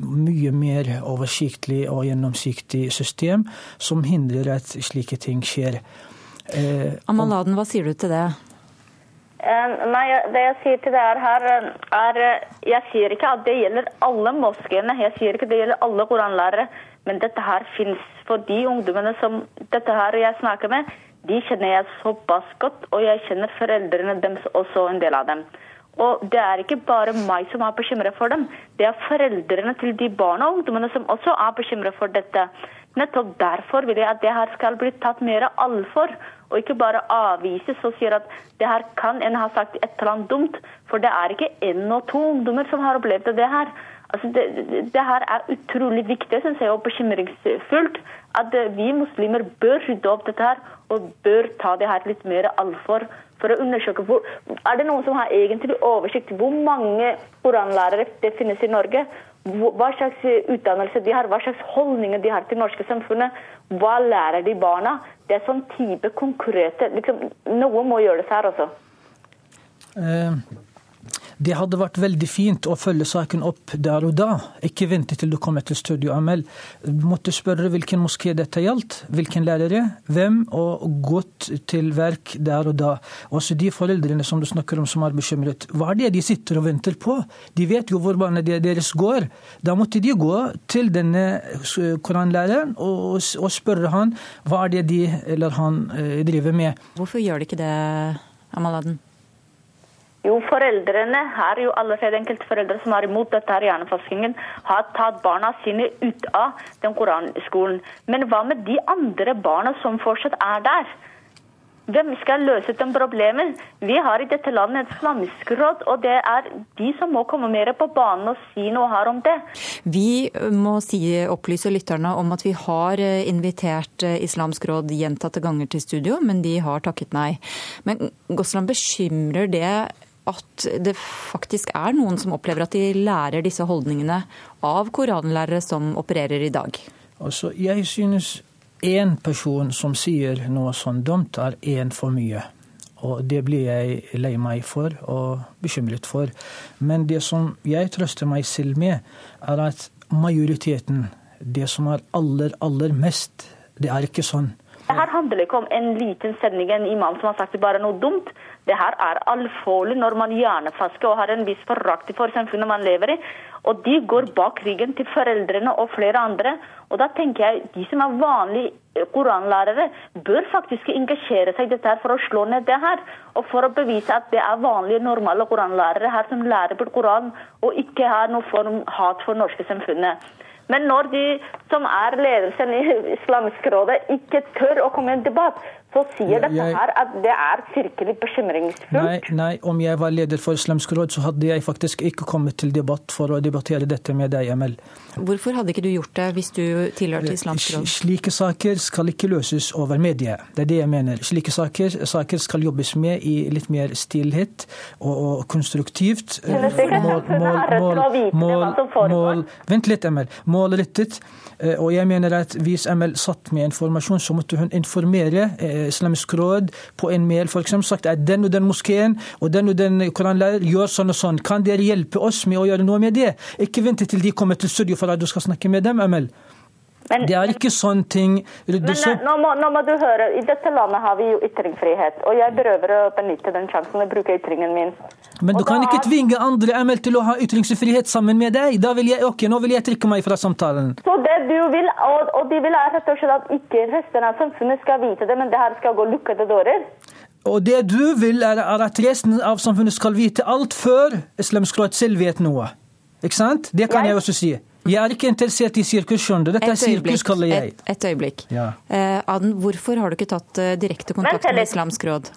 mye mer oversiktlig og gjennomsiktig system som hindrer at slike ting skjer. Eh, Amaladen, hva sier du til det? Eh, nei, Det jeg sier til det er her, er Jeg sier ikke at det gjelder alle moskeene. Jeg sier ikke at det gjelder alle koranlærere. Men dette her fins for de ungdommene som dette her jeg snakker med. De kjenner jeg såpass godt, og jeg kjenner foreldrene deres også, en del av dem. Og det er ikke bare meg som er bekymret for dem. Det er foreldrene til de barna og ungdommene som også er bekymret for dette. Nettopp derfor vil jeg at det her skal bli tatt mer alvor og ikke bare avvises og sier at det her kan en ha sagt et eller annet dumt. For det er ikke én og to ungdommer som har opplevd det her. Altså det, det, her er utrolig viktig synes jeg, og bekymringsfullt. At vi muslimer bør rydde opp dette her, og bør ta det her litt mer alvor. For å undersøke hvor, Er det noen som har egentlig oversikt hvor mange koranlærere det finnes i Norge? hva slags utdannelse de har, hva slags holdninger de har til norske samfunnet. Hva lærer de barna? Det er sånn type konkrete liksom, Noe må gjøres her, altså. Eh, Det hadde vært veldig fint å følge saken opp der og da. Ikke vente til du kommer til studio, Amel. Måtte spørre hvilken moské dette gjaldt, hvilken lærere, hvem, og gått til verk der og da. Også de foreldrene som du snakker om som er bekymret. Hva er det de sitter og venter på? De vet jo hvor barna deres går. Da måtte de gå til denne koranlæreren og, spørre han hva er det de eller han eh, driver med. Hvorfor gjør de ikke det, Amaladen? Jo, foreldrene her, jo allerede enkeltforeldre som er imot dette her hjerneforskningen, har tatt barna sine ut av den koranskolen. Men hva med de andre barna som fortsatt er der? Hvem skal løse den problemet? Vi har i dette landet et islamisk råd, og det er de som må komme mer på banen og si noe her om det. Vi må si, opplyse lytterne om at vi har eh, invitert eh, Islamsk råd gjentatte ganger til studio, men de har takket nei. Men Gosland, bekymrer det at det faktisk er noen som opplever at de lærer disse holdningene av koranlærere som opererer i dag? Altså, jeg synes én person som sier noe sånn dumt, er én for mye. Og det blir jeg lei meg for og bekymret for. Men det som jeg trøster meg selv med, er at majoriteten, det som er aller, aller mest, det er ikke sånn. Det her handler ikke om en liten sending, en imam som har sagt det bare noe dumt. Det her er alvorlig når man hjernefasker og har en viss forakt for samfunnet man lever i. Og de går bak ryggen til foreldrene og flere andre. Og da tenker jeg de som er vanlige eh, koranlærere, bør faktisk engasjere seg i dette her for å slå ned det her. Og for å bevise at det er vanlige, normale koranlærere her som lærer på Koran, og ikke har noen form hat for norske samfunnet. Men når de som er ledelsen i Islamsk råd, ikke tør å komme i en debatt, så sier dette Jeg- her at det er virkelig bekymringsfullt. Nei, nei, om jeg var leder for Islamsk råd, så hadde jeg faktisk ikke kommet til debatt for å debattere dette med deg, Emel. Hvorfor hadde ikke du gjort det hvis du tilhørte Islamsk råd? Slike saker skal ikke løses over mediet. Det er det jeg mener. Slike saker, saker skal jobbes med i litt mer stillhet og, og konstruktivt. Er Mål, mål, mål, mål Vent litt, Emel. Målrettet. Eh, Og jeg mener at hvis Emel satt med informasjon, så måtte hun informere eh, Islamsk råd på en mail. f.eks. sagt at den og den moskeen og den og den koranlærer gjør sånn og sånn. Kan dere hjelpe oss med å gjøre noe med det? Ikke vente til de kommer til studio for at du skal snakke med dem, Emel. det er ikke sånne ting Men ryddes eh, opp. nå må, nå må du høre, i dette landet har vi jo ytringsfrihet. Og jeg prøver å benytte den sjansen å bruke ytringen min. Men du kan ikke tvinge andre ML til å ha ytringsfrihet sammen med deg. Da vil jeg, ok, Nå vil jeg trekke meg fra samtalen. Så det du vil, og, og de vil er rett og slett at ikke resten av samfunnet skal vite det, men det her skal gå lukkede dører. Og det du vil, er, at resten av samfunnet skal vite alt før Islamsk råd selv vet noe. Ikke sant? Det kan jeg også si. Jeg er ikke interessert i sirkus, skjønner du. Dette er sirkus, kaller jeg. Et, et øyeblikk. Ja. Eh, Aden, hvorfor har du ikke tatt eh, direkte kontakt med. Islamsk råd?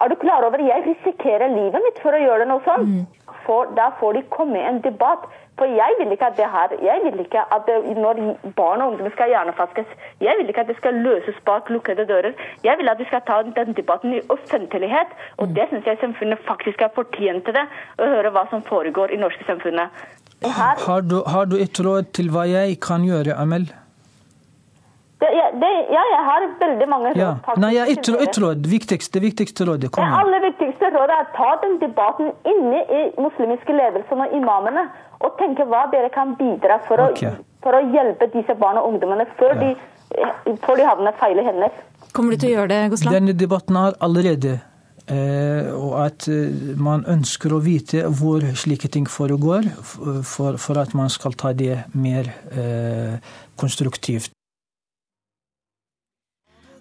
Er du klar over jeg risikerer livet mitt for å gjøre noe sånt? Mm. For, da får de komme i en debatt. For jeg vil ikke at det her, jeg vil ikke at det, når barn og ungdom skal hjernefaskes, jeg vil ikke at det skal løses bak lukkede dører. Jeg vil at vi skal ta den debatten i offentlighet, og det synes jeg samfunnet faktisk er fortjent til det, å høre hva som foregår i norske samfunnet. Har du, har du et råd til hva jeg kan gjøre, Amel? det, ja, det, ja, jeg har veldig mange råd. Ja. faktisk, Nei, ja, et, et råd. Viktigste, viktigste rådet. Kom Det aller viktigste rådet er ta den debatten inne i muslimske ledelsen og imamene, og tenke hva dere kan bidra for, okay. å, for å hjelpe disse barna og ungdommene før, de, før de havner feil i hender. Kommer du til å gjøre det, Goslan? Denne debatten har allerede eh, og at eh, man ønsker å vite hvor slike ting foregår, for, for at man skal ta det mer eh, konstruktivt.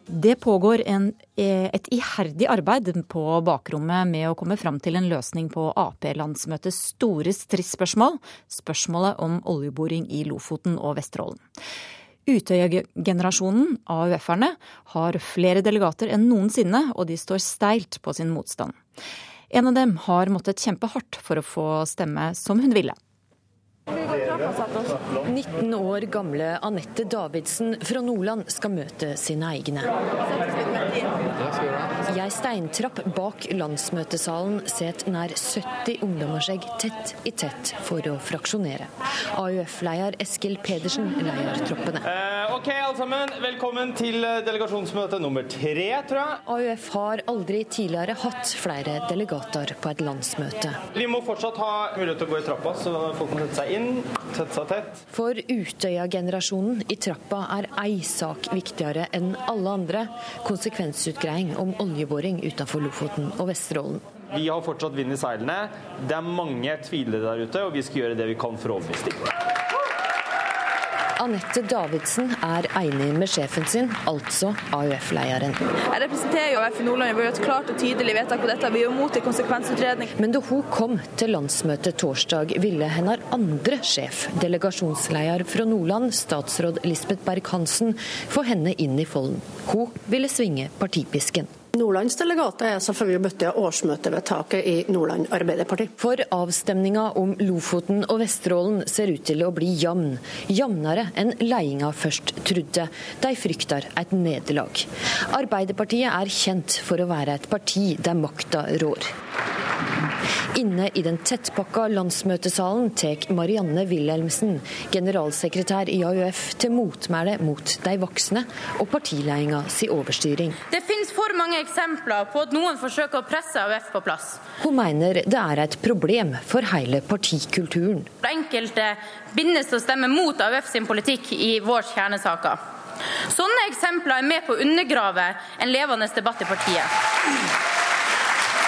Det pågår en, eh, et iherdig arbeid på bakrommet med å komme fram til en løsning på Ap-landsmøtets store stridsspørsmål, spørsmålet om oljeboring i Lofoten og Vesterålen. Utøya-generasjonen, AUF-erne, har flere delegater enn noensinne, og de står steilt på sin motstand. En av dem har måttet kjempe hardt for å få stemme som hun ville. 19 år gamle Anette Davidsen fra Nordland skal møte sine egne. I ei steintrapp bak landsmøtesalen sitter nær 70 ungdommer seg tett i tett for å fraksjonere. AUF-leder Eskil Pedersen leder troppene. Eh, ok, alle sammen. Velkommen til eh, delegasjonsmøte nummer tre, tror jeg. AUF har aldri tidligere hatt flere delegater på et landsmøte. Vi må fortsatt ha mulighet til å gå i trappa, så folk må sette seg inn, sette seg tett. For Utøya-generasjonen i trappa er ei sak viktigere enn alle andre. Konsekvensutgreiing om oljeboring utenfor Lofoten og Vesterålen. Vi har fortsatt vind i seilene. Det er mange tvilere der ute, og vi skal gjøre det vi kan for å overbevise dem. Anette Davidsen er enig med sjefen sin, altså AUF-lederen. Jeg representerer jo AUF i Nordland. Vi har gjort klart og tydelig vedtak på dette. Vi er imot en konsekvensutredning. Men da hun kom til landsmøtet torsdag, ville hennes andre sjef, delegasjonsleder fra Nordland, statsråd Lisbeth Berg-Hansen, få henne inn i folden. Hun ville svinge partipisken. Nordlands delegater er selvfølgelig møtt av årsmøtevedtaket i Nordland Arbeiderparti. For avstemninga om Lofoten og Vesterålen ser ut til å bli jevn. Jevnere enn ledelsen først trodde. De frykter et nederlag. Arbeiderpartiet er kjent for å være et parti der makta rår. Inne i den tettpakka landsmøtesalen tar Marianne Wilhelmsen, generalsekretær i AUF, til motmæle mot de voksne og partiledelsen si overstyring. Det finnes for mange eksempler på at noen forsøker å presse AUF på plass. Hun mener det er et problem for hele partikulturen. Enkelte bindes til å stemme mot AUF sin politikk i vår kjernesaker. Sånne eksempler er med på å undergrave en levende debatt i partiet.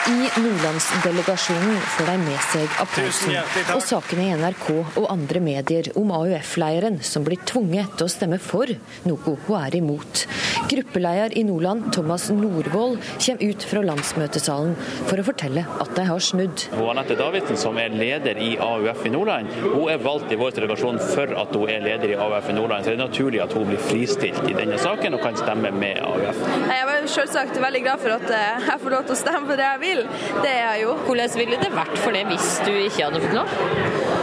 I Nordlandsdelegasjonen får de med seg applausen og sakene i NRK og andre medier om AUF-leiren som blir tvunget til å stemme for noe hun er imot. Gruppeleder i Nordland, Thomas Norvoll, kommer ut fra landsmøtesalen for å fortelle at de har snudd. Anette Davidsen, som er leder i AUF i Nordland, hun er valgt i vår delegasjon for at hun er leder i AUF i Nordland. Så det er naturlig at hun blir fristilt i denne saken og kan stemme med AUF. Jeg var selvsagt veldig glad for at eh, jeg får lov til å stemme på det jeg vil. Det er jo. Hvordan ville det vært for det hvis du ikke hadde fått lov?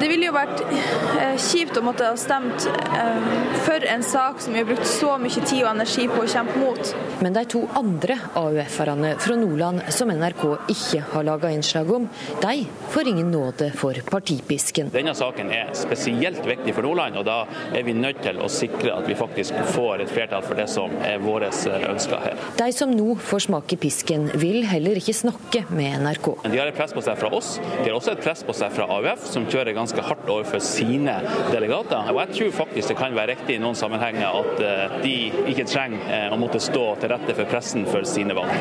Det ville jo vært eh, kjipt å måtte ha stemt eh, for en sak som vi har brukt så mye tid og energi på å kjempe mot. Men de to andre AUF-erne fra Nordland som NRK ikke har laga innslag om, de får ingen nåde for partipisken. Denne saken er spesielt viktig for Nordland, og da er vi nødt til å sikre at vi faktisk får et flertall for det som er våre ønsker her. De som nå får smake pisken, vil heller ikke snakke med NRK. De har et press på seg fra oss, de har også et press på seg fra AUF, som kjører ganske hardt overfor sine delegater. Og jeg tror faktisk det kan være riktig i noen sammenhenger at eh, de ikke trenger eh, å måtte stå til rette for pressen for sine valg.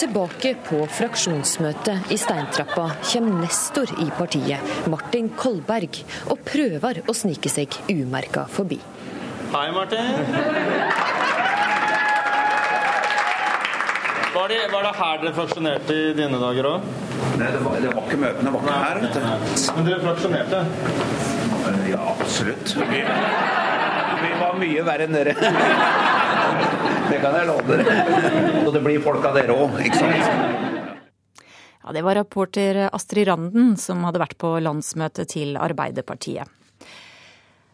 Tilbake på fraksjonsmøtet i Steintrappa kommer nestor i partiet, Martin Kolberg, og prøver å snike seg umerka forbi. Hei, Martin. Var det, var det her dere fraksjonerte i dine dager òg? Nei, det var, det var ikke møtene, det var ikke her, vet du. Men dere fraksjonerte? Ja, absolutt. Vi, vi var mye verre enn dere. Det kan jeg love dere. Og det blir folk av dere òg, ikke sant? Ja, Det var rapporter Astrid Randen som hadde vært på landsmøtet til Arbeiderpartiet.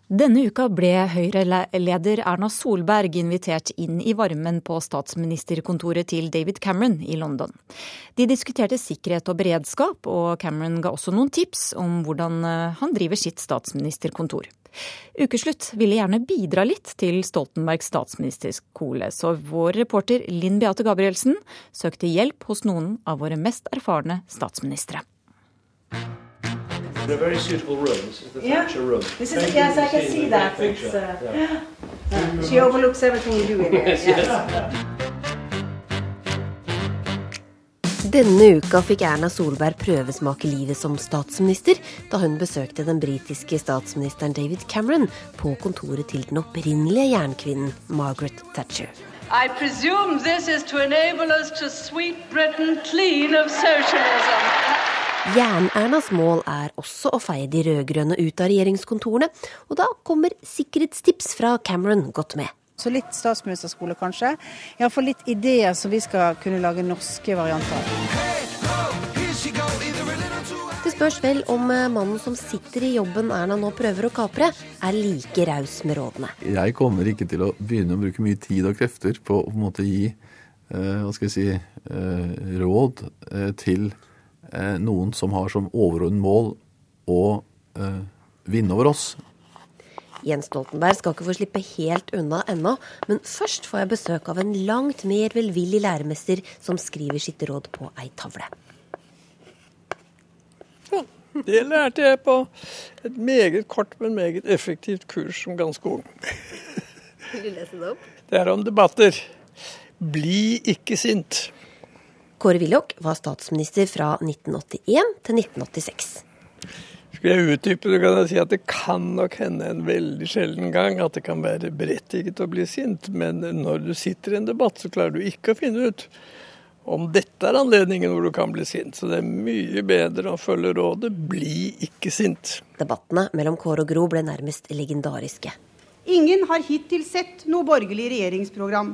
Denne uka ble Høyre-leder Erna Solberg invitert inn i varmen på statsministerkontoret til David Cameron i London. De diskuterte sikkerhet og beredskap, og Cameron ga også noen tips om hvordan eh, han driver sitt statsministerkontor. Ukeslutt ville gjerne bidra litt til Stoltenbergs statsministerskole, så vår reporter Linn Beate Gabrielsen søkte hjelp hos noen av våre mest erfarne statsministre. In a very suitable room. This is the Yeah. Thatcher room. This is Thank yes, I can see that. It's, uh, Yeah. yeah. She overlooks everything you do in here. Yes, yes. yes. Denne uka fikk Erna Solberg prøvesmake livet som statsminister da hun besøkte den britiske statsministeren David Cameron på kontoret til den opprinnelige jernkvinnen Margaret Thatcher. I presume this is to enable us to sweep Britain clean of socialism. Jern-Ernas mål er også å feie de rød-grønne ut av regjeringskontorene, og da kommer sikkerhetstips fra Cameron godt med. Så litt statsministerskole, kanskje. Iallfall litt ideer som vi skal kunne lage norske varianter av. Det Spørs vel om eh, mannen som sitter i jobben Erna nå prøver å kapre, er like raus med rådene. Jeg kommer ikke til å begynne å bruke mye tid og krefter på å på en måte gi eh, hva skal jeg si, eh, råd eh, til noen som har som overordnet mål å eh, vinne over oss. Jens Stoltenberg skal ikke få slippe helt unna ennå, men først får jeg besøk av en langt mer velvillig læremester som skriver sitt råd på ei tavle. Det lærte jeg på et meget kort, men meget effektivt kurs som ganske ung. Vil du lese det opp? Det er om debatter. Bli ikke sint. Kåre Willoch var statsminister fra 1981 til 1986. Skulle jeg utdype det, kan jeg si at det kan nok hende en veldig sjelden gang at det kan være berettiget å bli sint, men når du sitter i en debatt, så klarer du ikke å finne ut om dette er anledningen hvor du kan bli sint. Så det er mye bedre å følge rådet bli ikke sint. Debattene mellom Kåre og Gro ble nærmest legendariske. Ingen har hittil sett noe borgerlig regjeringsprogram.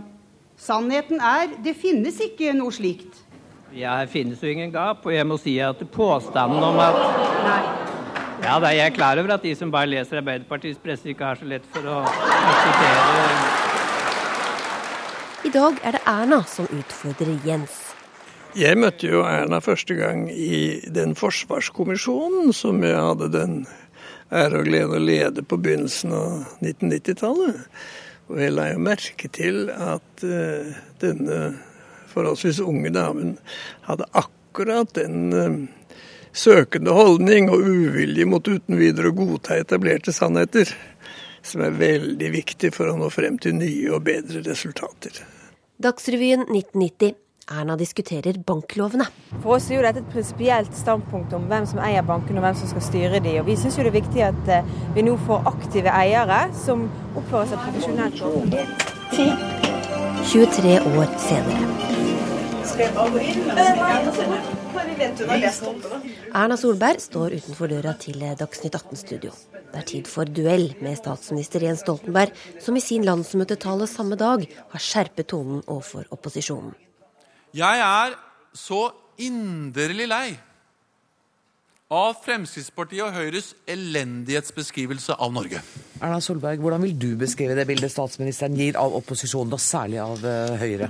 Sannheten er det finnes ikke noe slikt. Ja, her finnes jo ingen gap, og jeg må si at påstanden om at Nei. Ja, da er jeg klar over at de som bare leser Arbeiderpartiets presse, ikke har så lett for å akseptere I dag er det Erna som utfordrer Jens. Jeg møtte jo Erna første gang i den forsvarskommisjonen som jeg hadde den ære og glede å lede på begynnelsen av 1990-tallet. Og jeg la jo merke til at uh, denne forholdsvis unge damen hadde akkurat den uh, søkende holdning og uvilje mot uten videre å godta etablerte sannheter, som er veldig viktig for å nå frem til nye og bedre resultater. Dagsrevyen 1990. Erna diskuterer banklovene. For oss er jo dette et prinsipielt standpunkt om hvem som eier bankene og hvem som skal styre de. Og vi syns det er viktig at eh, vi nå får aktive eiere som oppfører seg profesjonelt. 23 år senere. Erna Solberg står utenfor døra til Dagsnytt 18-studio. Det er tid for duell med statsminister Jens Stoltenberg, som i sin landsmøtetale samme dag har skjerpet tonen overfor opposisjonen. Jeg er så inderlig lei av Fremskrittspartiet og Høyres elendighetsbeskrivelse av Norge. Erna Solberg, Hvordan vil du beskrive det bildet statsministeren gir av opposisjonen, og særlig av uh, Høyre?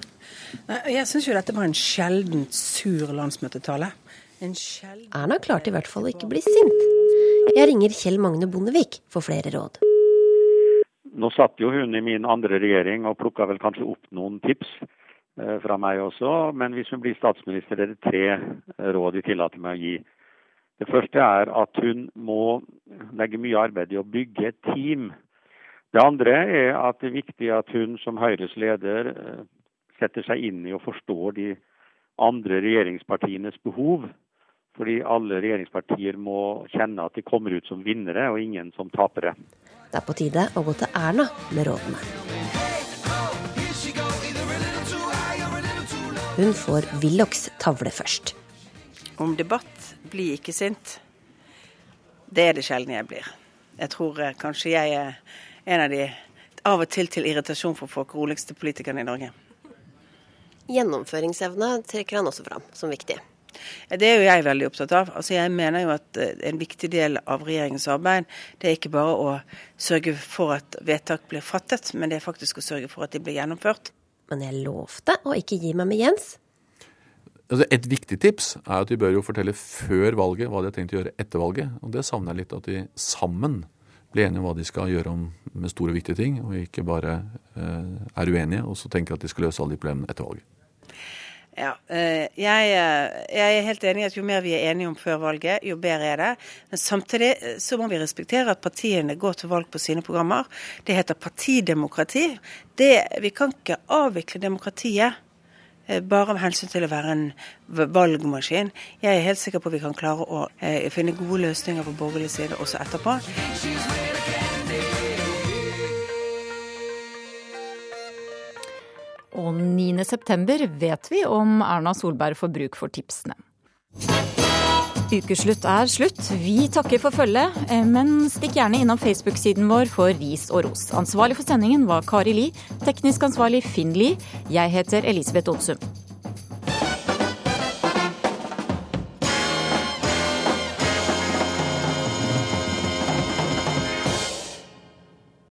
Jeg syns jo dette var en sjeldent sur landsmøtetale. Sjelden... Erna klarte i hvert fall å ikke bli sint. Jeg ringer Kjell Magne Bondevik for flere råd. Nå satt jo hun i min andre regjering og plukka vel kanskje opp noen tips eh, fra meg også. Men hvis hun blir statsminister, er det tre råd jeg tillater meg å gi. Det første er at hun må legge mye arbeid i å bygge et team. Det andre er at det er viktig at hun som Høyres leder setter seg inn i og forstår de andre regjeringspartienes behov. Fordi alle regjeringspartier må kjenne at de kommer ut som vinnere, og ingen som tapere. Det er på tide å gå til Erna med rådene. Hun får Willochs tavle først. Om debatt blir ikke sint. Det er det sjelden jeg blir. Jeg tror eh, kanskje jeg er en av de av og til til irritasjon for folk roligste politikerne i Norge. Gjennomføringsevne trekker han også fram som viktig. Det er jo jeg veldig opptatt av. Altså jeg mener jo at eh, En viktig del av regjeringens arbeid det er ikke bare å sørge for at vedtak blir fattet, men det er faktisk å sørge for at de blir gjennomført. Men jeg lovte å ikke gi meg med Jens. Altså et viktig tips er at de bør jo fortelle før valget hva de har tenkt å gjøre etter valget. Og det savner jeg litt, at de sammen blir enige om hva de skal gjøre om, med store, viktige ting, og ikke bare eh, er uenige og så tenker at de skal løse alle de problemene etter valget. Ja, jeg, jeg, er helt enig i at jo mer vi er enige om før valget, jo bedre er det. Men samtidig så må vi respektere at partiene går til valg på sine programmer. Det heter partidemokrati. Det, vi kan ikke avvikle demokratiet bare med hensyn til å være en valgmaskin. Jeg er helt sikker på at vi kan klare å finne gode løsninger på borgerlig side også etterpå. Og 9.9 vet vi om Erna Solberg får bruk for tipsene. Ukeslutt er slutt. Vi takker for følget, men stikk gjerne innom Facebook-siden vår for ris og ros. Ansvarlig for sendingen var Kari Li, teknisk ansvarlig Finn Li. Jeg heter Elisabeth Onsum.